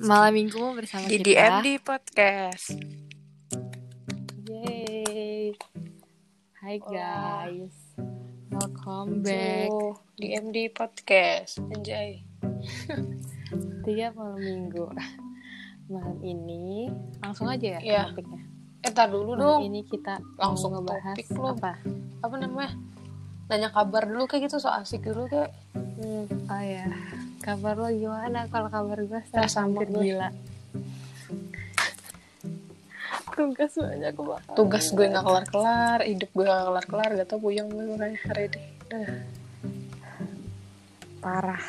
Malam minggu bersama di kita. DMD Podcast. Yeay. Hai guys. Welcome back. So, DMD Podcast. Anjay. Tiga malam minggu. Malam ini langsung aja ya Iya. topiknya. Eh, tar dulu Malam dong. ini kita Langsung ngebahas topik lu. apa? Apa namanya? Nanya kabar dulu kayak gitu, so asik dulu kayak. Hmm, oh ya. Kabar lo gimana? Kalau kabar gue sekarang sama gila. Tugas banyak banget. Tugas gue nggak kelar-kelar, hidup gue nggak kelar-kelar, gak tau puyeng gue makanya hari ini. Dah. parah.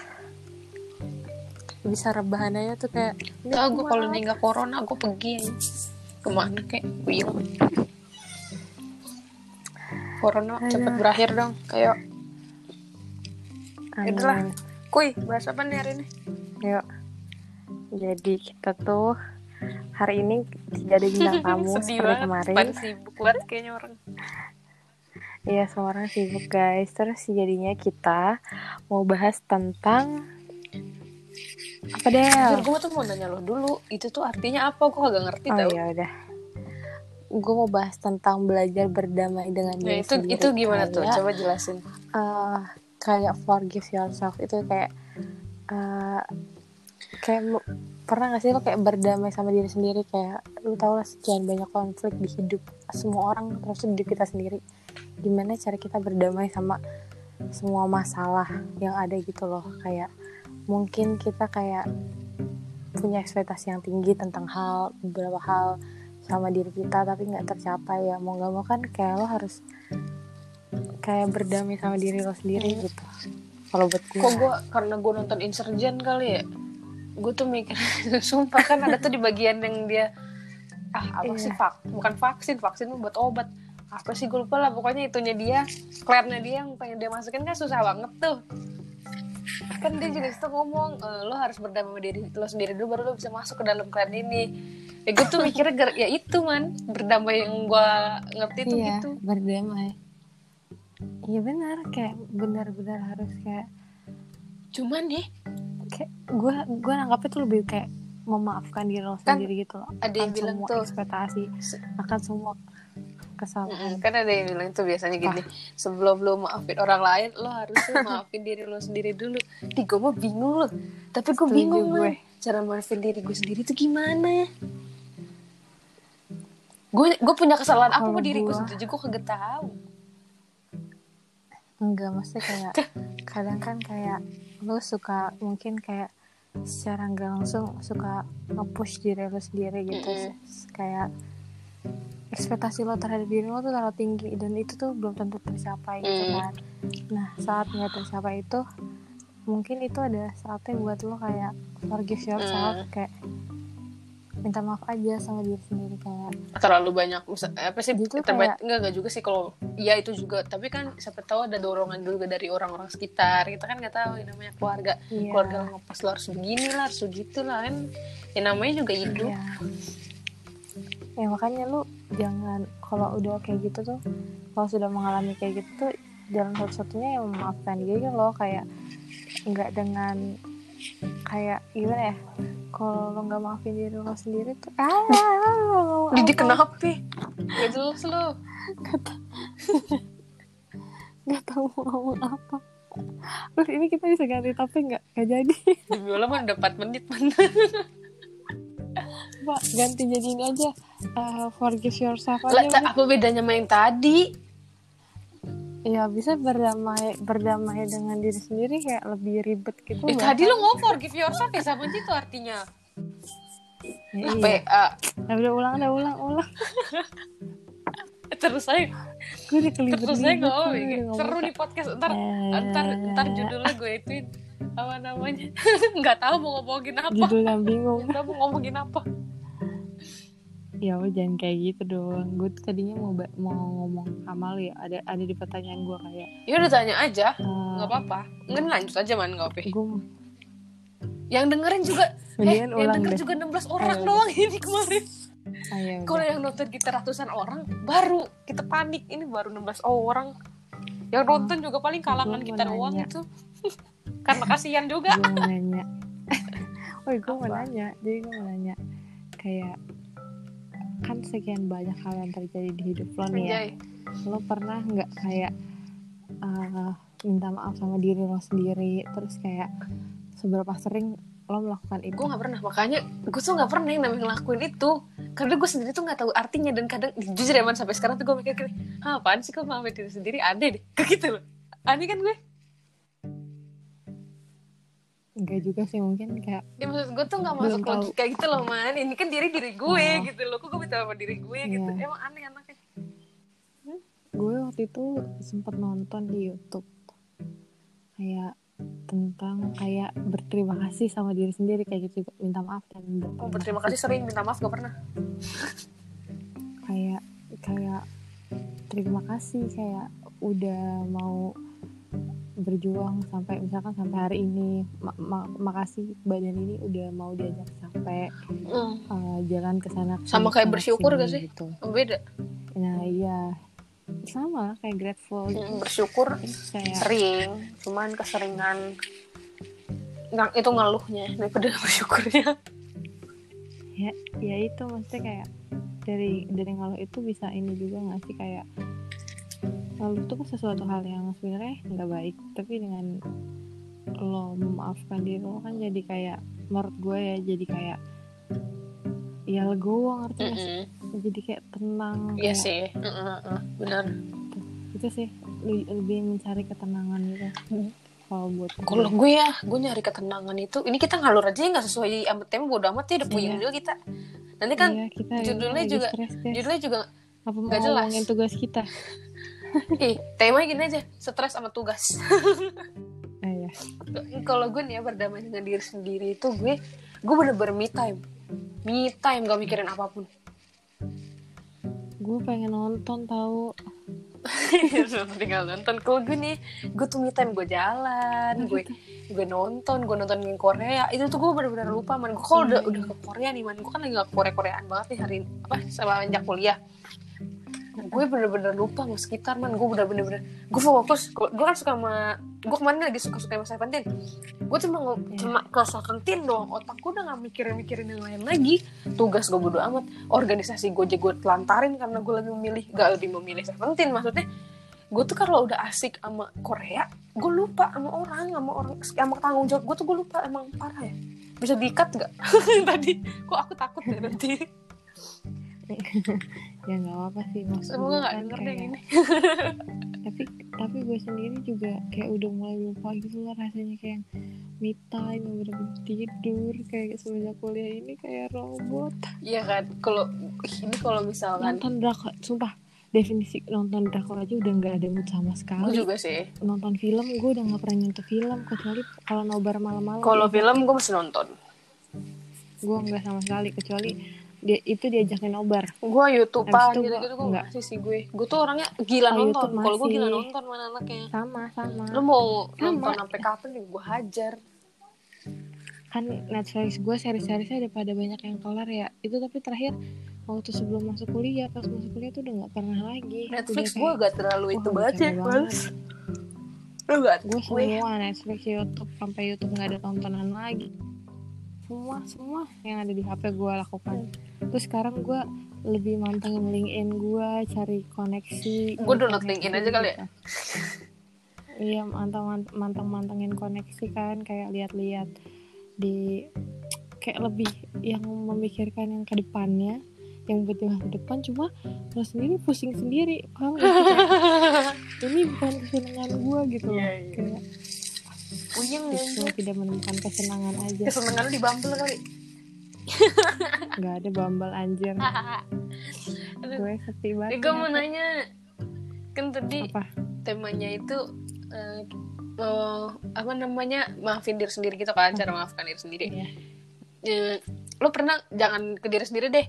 Bisa rebahan aja tuh kayak Tau gue kalau nih nggak corona, gue pergi ke mana kayak puyeng. Corona Aduh. cepet berakhir dong, kayak. Amin. Yaudah lah. Kuy, bahas apa nih hari ini? Yuk. Jadi kita tuh hari ini tidak ada bintang tamu seperti banget, kemarin. pan sibuk banget kayaknya orang. Iya, semua orang sibuk guys. Terus jadinya kita mau bahas tentang apa deh? Jujur gue tuh mau nanya lo dulu, itu tuh artinya apa? Gue kagak ngerti Oh tau. ya udah. Gue mau bahas tentang belajar berdamai dengan Nah diri itu sendiri. itu gimana tuh? Coba jelasin. eh, kayak forgive yourself itu kayak eh, kayak pernah gak sih lo kayak berdamai sama diri sendiri? Kayak lu tau lah sekian banyak konflik di hidup semua orang terus hidup kita sendiri. Gimana cara kita berdamai sama semua masalah yang ada gitu loh? Kayak mungkin kita kayak punya ekspektasi yang tinggi tentang hal beberapa hal sama diri kita tapi nggak tercapai ya. Mau nggak mau kan kayak lo harus kayak berdamai sama diri lo sendiri gitu. Kalau buat gue Kok gue karena gue nonton Insurgent kali ya? Gue tuh mikir, sumpah kan ada tuh di bagian yang dia ah apa Iya. sih vak bukan vaksin vaksin itu buat obat. Apa sih gue lupa lah pokoknya itunya dia klannya dia yang pengen dia masukin kan susah banget tuh. Kan dia juga situ ngomong "Eh, lo harus berdamai sama diri lo sendiri dulu baru lo bisa masuk ke dalam klan ini. Ya gue tuh mikirnya ya itu man. Berdamai yang gue ngerti tuh iya gitu. berdamai iya benar. Kayak benar-benar harus kayak cuman nih kayak gue gue nangkapnya tuh lebih kayak memaafkan diri lo Kan sendiri gitu loh. ada yang bilang semua tuh ekspektasi akan semua kesalahan kan ada yang bilang tuh biasanya gini sebelum lo maafin orang lain lo harus maafin diri lo sendiri dulu. Di gue mah bingung loh. Tapi gue bingung gue. gue cara maafin diri gue sendiri tuh gimana? Gue gue punya kesalahan apa sama diri gue sendiri? Gue kagak tahu enggak maksudnya kayak kadang kan kayak lo suka mungkin kayak secara nggak langsung suka nge-push diri lo sendiri gitu Mm-mm. kayak ekspektasi lo terhadap diri lo tuh terlalu tinggi dan itu tuh belum tentu tercapai gitu Mm. kan nah saat nggak tercapai itu mungkin itu ada saatnya buat lo kayak forgive yourself Mm. kayak minta maaf aja sama diri sendiri kayak terlalu banyak misal- apa sih Gitu tempat kayak- enggak enggak juga sih kalau ya itu juga. Tapi kan siapa tahu ada dorongan juga dari orang-orang sekitar. Kita kan nggak tahu yang namanya keluarga. Iya. keluarga lo ngepas lo harus begini lah harus begitu lah kan. Yang namanya juga hidup. Iya. Ya makanya lu jangan kalau udah kayak gitu tuh kalau sudah mengalami kayak gitu tuh jalan satu-satunya yang memaafkan diri lo kayak nggak dengan kayak gimana ya kalau lo nggak maafin diri lo sendiri tuh ah Didi kenapa? Gak jelas lo. nggak tahu mau ngomong apa Terus ini kita bisa ganti topik nggak? Gak jadi Biola mah udah 4 menit man. Pak ganti jadi ini aja Eh, Forgive yourself Lah, aja ta- apa bedanya yang tadi? Ya bisa berdamai berdamai dengan diri sendiri kayak lebih ribet gitu. Eh, bahkan. tadi lo ngomong forgive yourself ya sama itu artinya. Ya, iya. PA. Nah, udah ulang, udah ulang, ulang. Terus saya Gue udah kelibet terus saya ngomong ngomong seru nih podcast ntar Eh. ntar ntar judulnya gue ituin apa namanya nggak tahu mau ngomongin apa Judul yang bingung. nggak tahu mau ngomongin apa Ya udah jangan kayak gitu dong. Gue tadinya mau mau ngomong sama lu ya. Ada ada di pertanyaan gue kayak. ya udah tanya aja eh, nggak apa-apa nggak lanjut aja man nggak apa Gue yang dengerin juga eh yang ulang denger deh. juga 16 orang Ayo, doang ini kemarin Ah, ya. Kalau yang nonton kita ratusan orang, baru kita panik. Ini baru 16 orang. Yang nonton juga paling kalangan mau kita doang itu. Karena kasihan juga. Gue mau nanya. oh gue mau nanya jadi gue mau nanya kayak kan sekian banyak hal yang terjadi di hidup lo nih ya. Lo pernah nggak kayak eh, minta maaf sama diri lo sendiri? Terus kayak seberapa sering lo melakukan itu? Gue nggak pernah. Makanya gue tuh nggak pernah yang namanya ngelakuin itu. Karena gue sendiri tuh nggak tahu artinya dan kadang jujur ya man sampai sekarang tuh gue mikir ah, apaan sih kok maafin diri sendiri? Aneh deh. Kayak gitu loh. Aneh kan gue enggak juga sih mungkin kayak ya maksud gue tuh nggak Belum masuk tahu. logika gitu loh man. Ini kan diri diri gue Oh. gitu loh. Kok gue minta sama diri gue gitu? Iya. emang aneh anaknya. Gue waktu itu sempet nonton di YouTube. Kayak tentang kayak berterima kasih sama diri sendiri kayak gitu minta maaf dan oh berterima kasih sering minta maaf gak pernah. Kayak kayak terima kasih kayak udah mau berjuang sampai misalkan sampai hari ini Ma- ma- makasih badan ini udah mau diajak sampai Hmm. uh, jalan ke sana Sama kayak bersyukur gak sih? gitu. Beda nah iya sama kayak grateful Hmm, bersyukur kayak sering cuman keseringan nggak itu ngeluhnya daripada bersyukurnya ya ya itu maksudnya kayak dari dari ngeluh itu bisa ini juga nggak sih kayak ngeluh itu kan sesuatu hal yang sebenarnya nggak baik tapi dengan lo memaafkan diri lo kan jadi kayak menurut gue ya jadi kayak ya legowo ngerti nggak sih? jadi kayak tenang Iya kayak sih Heeh, heeh. benar itu sih le- lebih mencari ketenangan gitu Hmm. kalau buat kalau gue ya gue nyari ketenangan itu ini kita ngalur aja ya, nggak sesuai sama tema bodo amat ya udah puyeng Iya. juga kita nanti kan Iya, kita judulnya juga- stres, guys. judulnya juga apa mau nggak jelas. ngomongin tugas kita temanya gini aja. Stres sama tugas. Eh, kalau gue nih ya berdamai dengan diri sendiri itu gue gue bener-bener me time. Me time gak mikirin apa pun. Gue pengen nonton tahu tinggal nonton? Kalau gue nih gue tuh me time gue jalan gue gue nonton gue nonton yang Korea. Itu tuh gue bener-bener lupa man. Gue kalau udah Iya. udah ke Korea nih man gue kan lagi gak ke Korea Koreaan banget nih hari ini apa sama menjak kuliah gue bener-bener lupa sama sekitar man. Gue udah bener-bener gue fokus gue kan suka sama gue kemarin lagi suka suka sama Seventeen. Gue cuma Iya. cuma ke Seventeen doang. Otak gue udah gak mikirin mikirin yang lain lagi. Tugas gue bodo amat. Organisasi gue aja gue telantarin karena gue lebih memilih gak lebih memilih Seventeen. Maksudnya gue tuh kalau udah asik sama Korea gue lupa sama orang sama orang sama tanggung jawab gue tuh gue lupa. Emang parah ya? Bisa diikat nggak? Tadi. Kok aku takut ya nanti ya nggak apa sih maksud semoga gue nggak kan denger deh kayak- ini. Tapi tapi gue sendiri juga kayak udah mulai lupa gitu lah rasanya kayak me time bener-bener tidur kayak semenjak kuliah ini kayak robot. Iya kan kalau ini kalau misalkan nonton drakor sumpah definisi nonton drakor aja udah nggak ada mood sama gue sekali juga sih. Nonton film gue udah nggak pernah nyentuh film kecuali kalau nobar malam-malam. Kalau film gue masih nonton. Gue nggak sama sekali kecuali dia itu diajakin nobar. Gue youtubean Abis itu gitu gitu gue enggak. masih sih gue. Gue tuh orangnya gila Oh, nonton. YouTube kalau gue gila nonton mana anaknya. Sama sama. Lu mau Sama. nonton sampai kapan juga gue hajar. Kan Netflix gue seri-serisnya udah pada banyak yang kelar ya. Itu tapi terakhir waktu sebelum masuk kuliah pas masuk kuliah tuh udah nggak pernah lagi. Netflix gue gak terlalu itu banget ya gue semua Netflix YouTube sampai YouTube nggak ada tontonan lagi semua semua yang ada di HP gue lakukan terus sekarang gue lebih mantengin LinkedIn gue cari koneksi Gua download LinkedIn aja kali ya. iya manteng manteng mantengin koneksi kan kayak lihat-lihat di kayak lebih yang memikirkan yang ke depannya yang buat masa depan cuma lo sendiri pusing sendiri paham gak sih? Kayak, ini bukan kesenangan gue gitu loh Iya, iya. kayak puyeng justru tidak menemukan kesenangan aja. Kesenangan di Bumble kali. Nggak ada bambal anjir. Gue sepi banget. Eh, gue mau nanya. Kan tadi apa? temanya itu eh, oh, apa namanya maafin diri sendiri gitu kan cara maafkan diri sendiri. Iya. Eh, lo pernah jangan ke diri sendiri deh.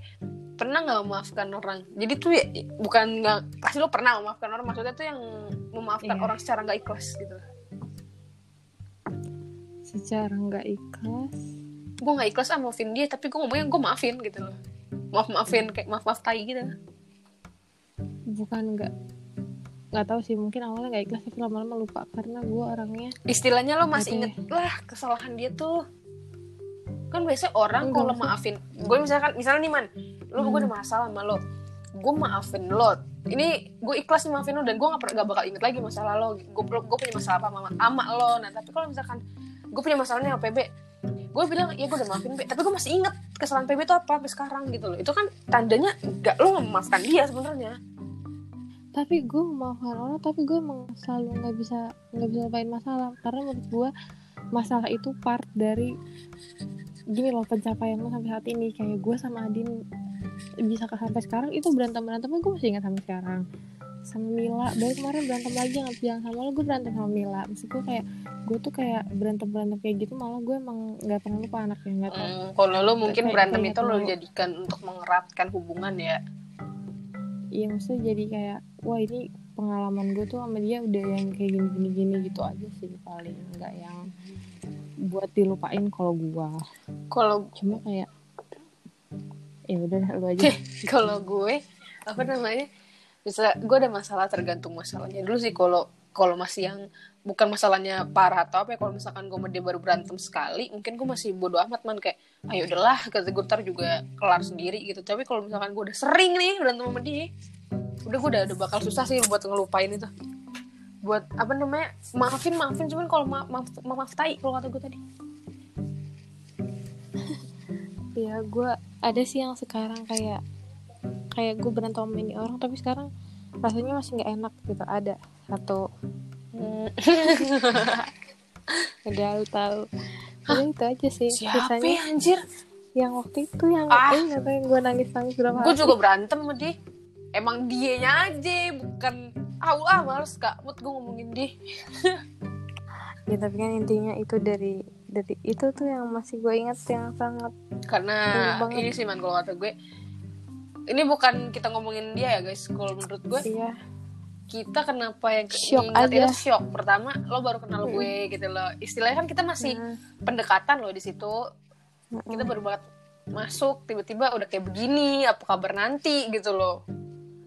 Pernah nggak memaafkan orang? Jadi tuh ya, bukan nggak pasti lo pernah memaafkan orang. Maksudnya tuh yang memaafkan Iya. orang secara nggak ikhlas gitu secara nggak ikhlas. Gue nggak ikhlas ah maafin dia tapi gue ngomongnya gue maafin gitu loh. Maaf maafin kayak maaf maaf tai gitu. Bukan nggak nggak tahu sih mungkin awalnya nggak ikhlas tapi lama-lama lupa karena gue orangnya istilahnya lo masih Gitu ya. inget lah kesalahan dia tuh. Kan biasanya orang kalau maafin gue misalkan misalnya nih man lu gue ada masalah sama lo gue maafin lo. Ini gue ikhlas nih maafin lo dan gue gak, gak bakal inget lagi masalah lo. Gue gue punya masalah apa sama, sama lo. Nah tapi kalau misalkan gue punya masalah nih sama PB gue bilang ya gue udah maafin PB tapi gue masih inget kesalahan PB itu apa sampai sekarang gitu loh. Itu kan tandanya gak lo gak memaafkan dia sebenarnya. Tapi gue memaafkan orang tapi gue emang selalu nggak bisa nggak bisa lupain masalah. Karena menurut gue masalah itu part dari gini loh pencapaian lo sampai saat ini. Kayak gue sama Adin bisa sampai sekarang itu berantem berantemnya gue masih ingat sampai sekarang sama Mila. Baru kemarin berantem lagi nggak bilang sama lo gue berantem sama Mila. Maksud gue kayak gue tuh kayak berantem berantem kayak gitu malah gue emang nggak pernah lupa anaknya nggak tahu. Hmm, kalau lo mungkin Kayak- berantem kayak itu lo tahu. jadikan untuk mengeratkan hubungan ya? Iya maksudnya jadi kayak wah ini pengalaman gue tuh sama dia udah yang kayak gini gini gini gitu aja sih paling nggak yang buat dilupain kalau gue kalau cuma kayak ya udah lu aja. Kalau gue apa namanya bisa gue ada masalah tergantung masalahnya. Dulu sih kalau kalau masih yang bukan masalahnya parah atau apa ya kalau misalkan gue dia baru berantem sekali mungkin gue masih bodoh amat man. Kayak ayo udahlah kata gue ntar juga kelar sendiri gitu. Tapi kalau misalkan gue udah sering nih berantem sama dia udah gue udah, udah bakal susah sih buat ngelupain itu. Buat apa namanya maafin maafin. Cuman kalau ma maaf maaf tai kalau kata gue tadi. Ya gue ada sih yang sekarang kayak kayak gue berantem sama ini orang tapi sekarang rasanya masih nggak enak gitu. Ada satu. Udah lu tahu udah itu aja sih siapa sisanya. ya anjir? Yang waktu itu yang Ah. eh yang gue nangis nangis berapa gue juga berantem sama dia. Emang dianya aja bukan ah ah males kak. Mood gue ngomongin dia. Ya tapi kan intinya itu dari dari itu tuh yang masih gue ingat yang sangat karena ini sih man kalau kata gue ini bukan kita ngomongin dia ya guys. Kalau menurut gue iya. kita kenapa yang Shock aja. itu shock? Pertama lo baru kenal gue gitu loh. Istilahnya kan kita masih Nah, pendekatan loh di situ. Mm-mm. kita baru banget masuk tiba-tiba udah kayak begini apa kabar nanti gitu loh.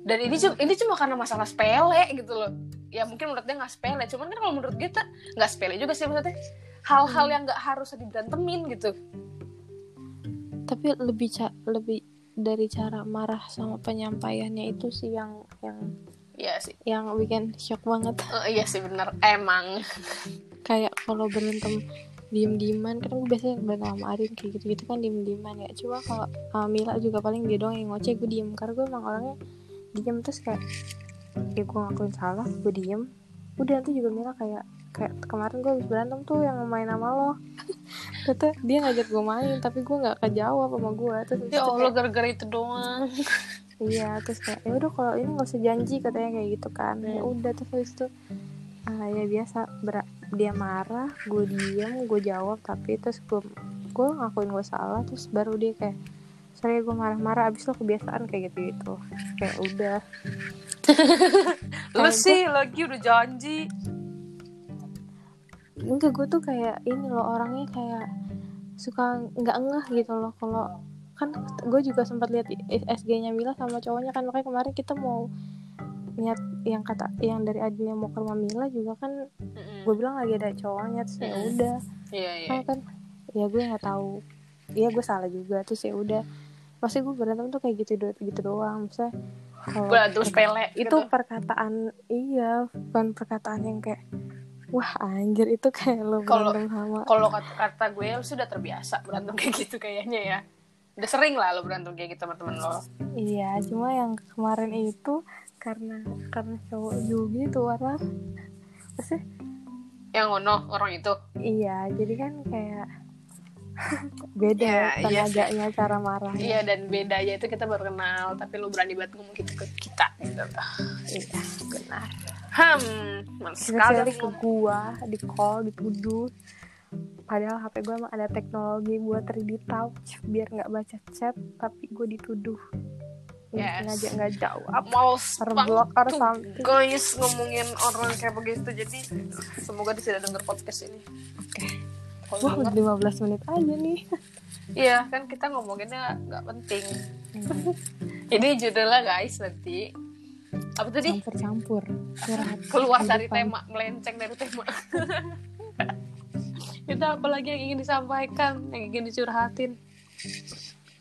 Dan ini cuma ini cuma karena masalah sepele gitu loh. Ya mungkin menurut dia nggak sepele. Cuman kan kalau menurut kita nggak sepele juga sih. Maksudnya hal-hal yang nggak harus diberantemin gitu. Tapi lebih ca lebih dari cara marah sama penyampaiannya itu sih yang yang Iya sih. yang bikin shock banget. Eh, iya sih bener. Emang. Kayak kalau berantem diem dieman kan gue biasanya berantem sama Arin kayak gitu gitu kan diem dieman ya. Cuma kalau sama Mila juga paling dia doang yang ngoceh gue diem. Karena gue emang orangnya diem terus kayak ya gue ngakuin salah gue diem. Udah nanti juga Mila kayak kayak kemarin gue habis berantem tuh yang main sama lo Ternyata dia ngajak gue main tapi gue nggak kejawab sama gue terus ya allah gara-gara itu doang. Iya terus kayak ya udah kalau ini nggak usah janji katanya kayak gitu kan. Ya Hmm. udah terus habis itu ah, ya biasa ber- dia marah gue diam gue jawab tapi terus gue gue ngakuin gue salah terus baru dia kayak sorry gue marah-marah abis lo kebiasaan kayak gitu gitu kayak udah. Lu sih lagi udah janji enggak gue tuh kayak ini loh orangnya kayak suka nggak ngeh gitu loh. Kalau kan gue juga sempat lihat SG-nya Mila sama cowoknya kan. Makanya kemarin kita mau niat yang kata yang dari Adil yang mau ke rumah Mila juga kan gue bilang lagi ada cowoknya terus ya Mm. udah. Iya iya kan kan ya gue nggak tahu. Iya gue salah juga terus ya udah. Pasti gue berantem tuh kayak gitu do- gitu doang. Misalnya kalau berantem sepele itu gitu. perkataan iya bukan perkataan yang kayak wah anjir itu kayak lo berantem sama. kalau kata, kata gue lu sudah terbiasa berantem kayak gitu kayaknya ya. Udah sering lah lo berantem kayak gitu sama temen lo. Iya cuma yang kemarin itu karena karena cowok juga itu orang maksudnya yang ngono orang itu. Iya jadi kan kayak beda Ya, iya. sih. tenaganya cara marahnya iya dan bedanya itu kita baru kenal tapi lo berani banget ngomong gitu ke kita gitu. Iya benar hmm sekali ke gua di call dituduh padahal HP gua emang ada teknologi buat 3D touch biar nggak baca chat tapi gue dituduh. Yes. aja nggak jawab. Terblok or tuh, something. guys ngomongin orang kayak begitu. Jadi semoga dia tidak denger podcast ini. Oke. Kalau wah denger, udah 15 menit aja nih. Iya kan kita ngomonginnya nggak penting. Ini judulnya guys nanti apa tadi campur-campur keluar dari tema melenceng dari tema Itu apalagi yang ingin disampaikan, yang ingin dicurhatin.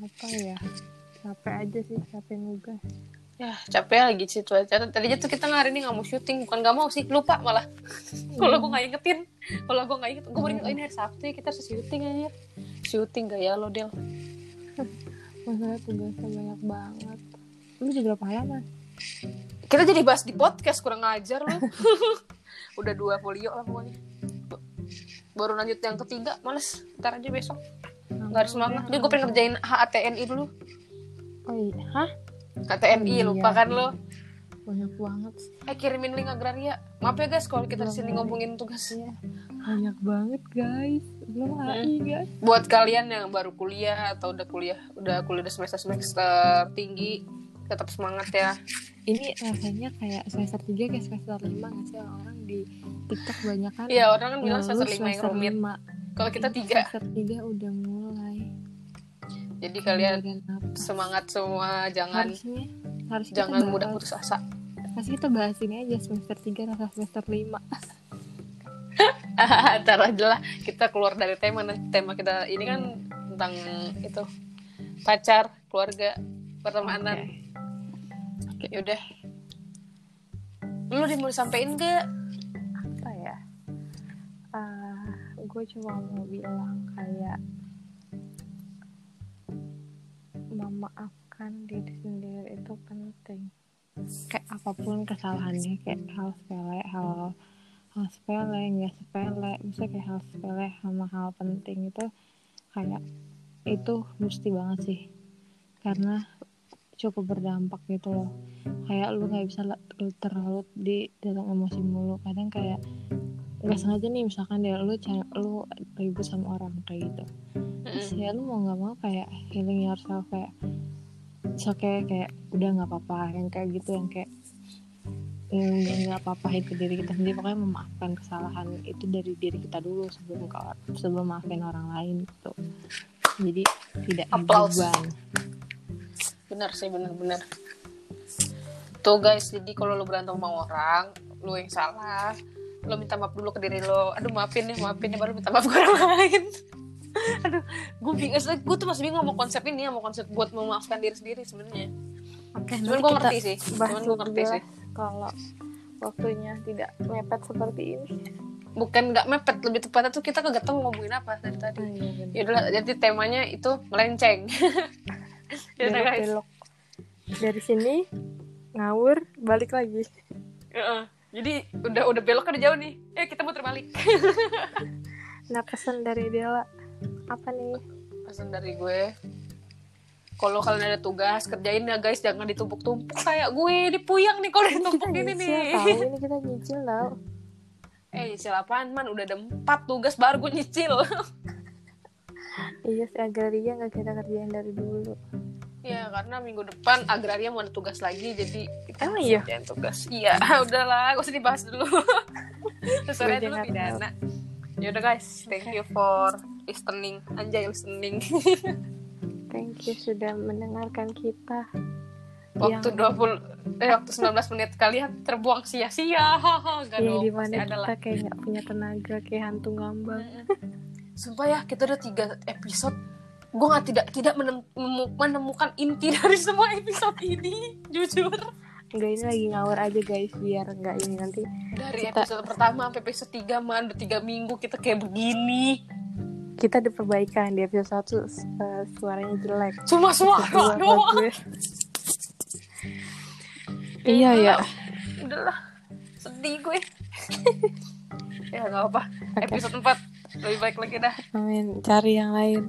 apa ya capek aja sih capek nugas Ya, capek lagi sih cuaca. Tadinya tuh kita hari ini nggak mau syuting, bukan nggak mau sih, lupa malah. kalau gue nggak ingetin, kalau gue nggak inget, gue baru inget, oh, ini hari Sabtu ya, kita harus syuting aja. Syuting gak ya lo, Del? masalah tugasnya banyak banget lu juga berapa halaman Kita jadi bahas di podcast, kurang ngajar lo. Udah dua folio lah pokoknya. Baru lanjut yang ketiga, males. Ntar aja besok. Nggak ada semangat. Jadi gue pengen ngerjain HATNI dulu. oh iya hah HTNI, Iya. lupa kan lo? banyak banget sih. Eh, kirimin link agraria. Maaf ya guys, kalau kita Belum sini ada. ngomongin tugas. Iya. banyak banget guys belum HI guys buat kalian yang baru kuliah atau udah kuliah udah kuliah udah semester semester tinggi tetap semangat ya. Ini rasanya kayak semester 3 kayak semester 5 nggak sih? Orang di TikTok banyak kan iya orang kan bilang semester lima yang rumit. kalau kita tiga. semester 3 udah mulai. Jadi kalian semangat semua jangan harusnya harus jangan mudah putus asa. Pasti kita bahas ini aja semester 3 rasa semester 5 ntar aja lah kita keluar dari tema tema kita ini kan tentang itu pacar keluarga pertemanan Oke. yaudah lu dia mau disampein gak apa ya? Gue cuma mau bilang kayak memaafkan diri sendiri itu penting. Kayak apa pun kesalahannya kayak hal sepele hal hal sepele nggak sepele misalnya kayak hal sepele sama hal penting itu kayak itu mesti banget sih. Karena cukup berdampak gitu loh. Kayak lu nggak bisa la- terlalu di dalam emosi mulu. Kadang kayak nggak sengaja nih misalkan deh lu lu ribut sama orang kayak gitu. Terus ya lu mau nggak mau kayak healing yourself kayak so kayak kayak udah nggak apa-apa yang kayak gitu yang kayak yang udah nggak apa-apa itu diri kita sendiri. Pokoknya memaafkan kesalahan itu dari diri kita dulu sebelum ke or- sebelum maafin orang lain gitu. Jadi tidak Applause. beban bener sih bener-bener tuh guys jadi kalau lu berantem sama orang lu yang salah lu minta maaf dulu ke diri lo aduh maafin ya maafin ya baru minta maaf ke orang lain. Aduh gue bingung gue tuh masih bingung mau konsep ini ya mau konsep buat memaafkan diri sendiri sebenarnya. Cuman nanti gue ngerti sih cuman gue ngerti sih. kalau waktunya tidak mepet seperti ini. Bukan nggak mepet lebih tepatnya tuh kita kagak tahu ngomongin apa dari tadi. Ya udah jadi temanya itu melenceng ya udah guys. belok-belok dari sini ngawur balik lagi. Heeh. jadi udah udah belok kan udah jauh nih. Eh kita muter balik. Nah pesan dari Dela apa nih? Pesan dari gue. Kalau kalian ada tugas kerjain ya guys. Jangan ditumpuk-tumpuk kayak gue. Dipuyang nih kalau ditumpuk kita ini nyicil nih. tahu ini kita nyicil tau eh nyicil apaan man? Udah ada empat tugas baru gue nyicil iya si agraria nggak kita kerjain dari dulu. Ya karena minggu depan agraria mau ada tugas lagi jadi kita Emang harus iya? kerjain tugas. Iya udahlah gak usah dibahas dulu. Gue dulu pidana. Yaudah guys thank you for listening. Anjay listening. Thank you sudah mendengarkan kita. Waktu Yang- 20 eh waktu 19 menit kalian terbuang sia-sia. Haha gak ya dong di mana kita kayak nggak punya tenaga kayak hantu ngambang sumpah ya kita udah tiga episode. Gue nggak tidak tidak menemukan inti dari semua episode ini jujur. Enggak ini lagi ngawur aja guys biar nggak ini nanti dari Kita- episode pertama sampai episode 3 man udah tiga minggu kita kayak begini. Kita ada perbaikan di episode satu eh, suaranya jelek. Cuma suara doang. iya ya udahlah sedih gue. Ya nggak apa Oke. episode 4 lebih baik lagi dah. Amin cari yang lain.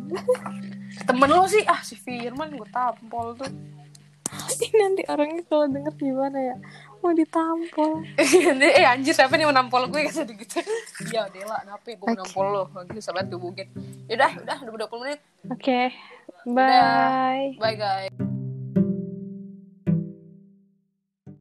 Temen lo sih. Ah si Firman gue tampol tuh. Ih, nanti orangnya kalau denger gimana ya? Mau ditampol. Eh anjir siapa nih mau nampol gue? Kasih gitu. Ya Dela kenapa gue Oke. nampol lo. Lagi salat gue Yaudah udah udah 20 menit. Oke bye. Bye guys